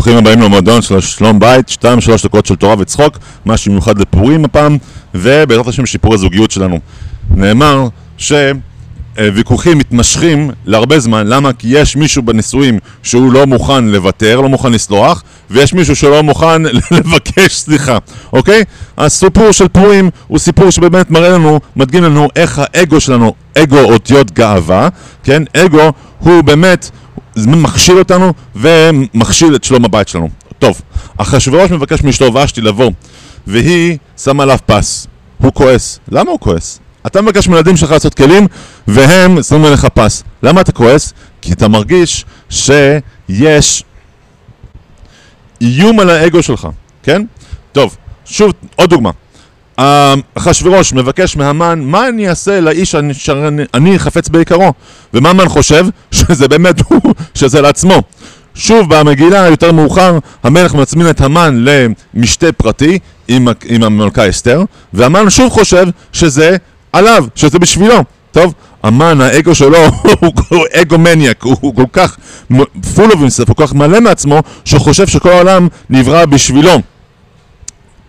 ברוכים הבאים למועדון של שלום בית, שתיים שלוש דקות של תורה וצחוק, משהו מיוחד לפורים הפעם, ובעזרת השם שיפור הזוגיות שלנו. נאמר שוויכוחים מתמשכים להרבה זמן, למה? כי יש מישהו בנישואים שהוא לא מוכן לוותר, לא מוכן לסלוח, ויש מישהו שלא מוכן לבקש סליחה, אוקיי? הסיפור של פורים הוא סיפור שבאמת מראה לנו, מדגים לנו איך האגו שלנו, אגו אותיות גאווה, כן? אגו הוא באמת מכשיל אותנו ומכשיל את שלום הבית שלנו. טוב, אחשוורוש מבקש מאשתו ושתי לבוא, והיא שמה עליו פס. הוא כועס. למה הוא כועס? אתה מבקש מילדים שלך לעשות כלים, והם שמים עליך פס. למה אתה כועס? כי אתה מרגיש שיש איום על האגו שלך, כן? טוב, שוב, עוד דוגמה. אחשוורוש מבקש מהמן, מה אני אעשה לאיש שאני חפץ בעיקרו? ומה מן חושב? שזה באמת הוא, שזה לעצמו. שוב במגילה, יותר מאוחר, המלך מצמין את המן למשתה פרטי עם, עם המלכה אסתר, והמן שוב חושב שזה עליו, שזה בשבילו. טוב, המן, האגו שלו הוא אגו מניאק, הוא, הוא כל כך full of himself, כל כך מלא מעצמו, שהוא חושב שכל העולם נברא בשבילו.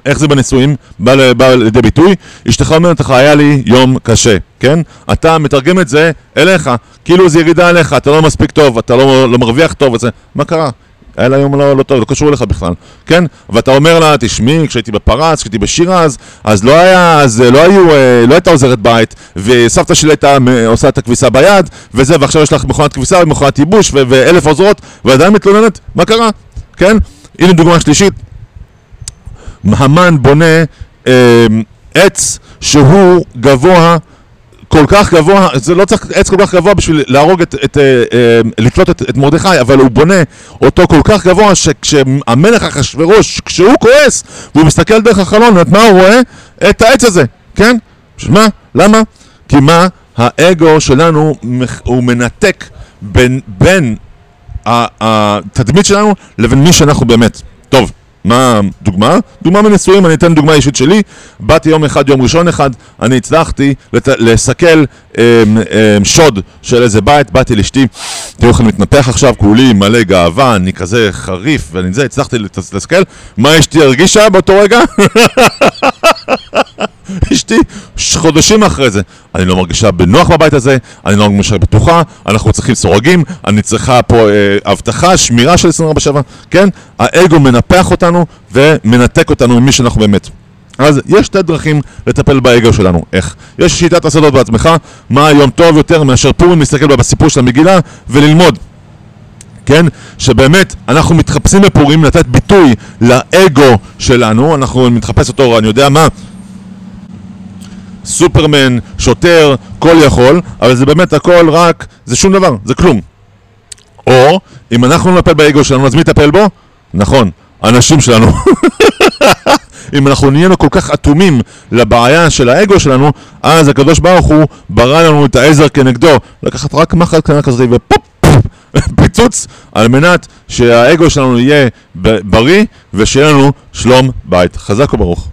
איך זה בנישואים? בא, בא לידי ביטוי? אשתך אומרת לך, היה לי יום קשה, כן? אתה מתרגם את זה אליך, כאילו זה ירידה עליך, אתה לא מספיק טוב, אתה לא, לא מרוויח טוב, וזה, מה קרה? היה לה יום לא, לא טוב, לא קשור אליך בכלל, כן? ואתה אומר לה, תשמעי, כשהייתי בפרס, כשהייתי בשירז, אז לא היה, אז לא היו, אה, לא הייתה עוזרת בית, וסבתא שלי הייתה עושה את הכביסה ביד, וזה, ועכשיו יש לך מכונת כביסה ומכונת ייבוש, ואלף עוזרות, ועדיין מתלוננת, מה קרה? כן? הנה דוגמה שלישית, המן בונה אה, עץ שהוא גבוה, כל כך גבוה, זה לא צריך עץ כל כך גבוה בשביל להרוג את, את אה, אה, לתלות את, את מרדכי, אבל הוא בונה אותו כל כך גבוה שכשהמלך אחשורוש, כשהוא כועס והוא מסתכל דרך החלון, את מה הוא רואה? את העץ הזה, כן? מה? למה? כי מה? האגו שלנו הוא מנתק בין, בין התדמית שלנו לבין מי שאנחנו באמת. טוב. מה דוגמה? דוגמה מנישואים, אני אתן דוגמה אישית שלי. באתי יום אחד, יום ראשון אחד, אני הצלחתי לת... לסכל אמ, אמ, שוד של איזה בית, באתי לאשתי, תראו איך אני מתנפח עכשיו, כולי מלא גאווה, אני כזה חריף, ואני זה, הצלחתי לסכל. מה אשתי הרגישה באותו רגע? אשתי חודשים אחרי זה, אני לא מרגישה בנוח בבית הזה, אני לא מרגישה בטוחה, אנחנו צריכים סורגים, אני צריכה פה אה, אבטחה, שמירה של 24/7, כן? האגו מנפח אותנו ומנתק אותנו ממי שאנחנו באמת. אז יש שתי דרכים לטפל באגו שלנו. איך? יש שיטת הסודות בעצמך, מה היום טוב יותר מאשר פורים להסתכל בסיפור של המגילה וללמוד. כן? שבאמת אנחנו מתחפשים בפורים לתת ביטוי לאגו שלנו, אנחנו מתחפש אותו, אני יודע מה, סופרמן, שוטר, כל יכול, אבל זה באמת הכל רק, זה שום דבר, זה כלום. או, אם אנחנו נטפל באגו שלנו, אז מי יטפל בו? נכון, האנשים שלנו. אם אנחנו נהיינו כל כך אטומים לבעיה של האגו שלנו, אז הקדוש ברוך הוא ברא לנו את העזר כנגדו. לקחת רק מחט קטנה כזאת ופופ, פיצוץ, על מנת שהאגו שלנו יהיה בריא ושיהיה לנו שלום בית. חזק וברוך.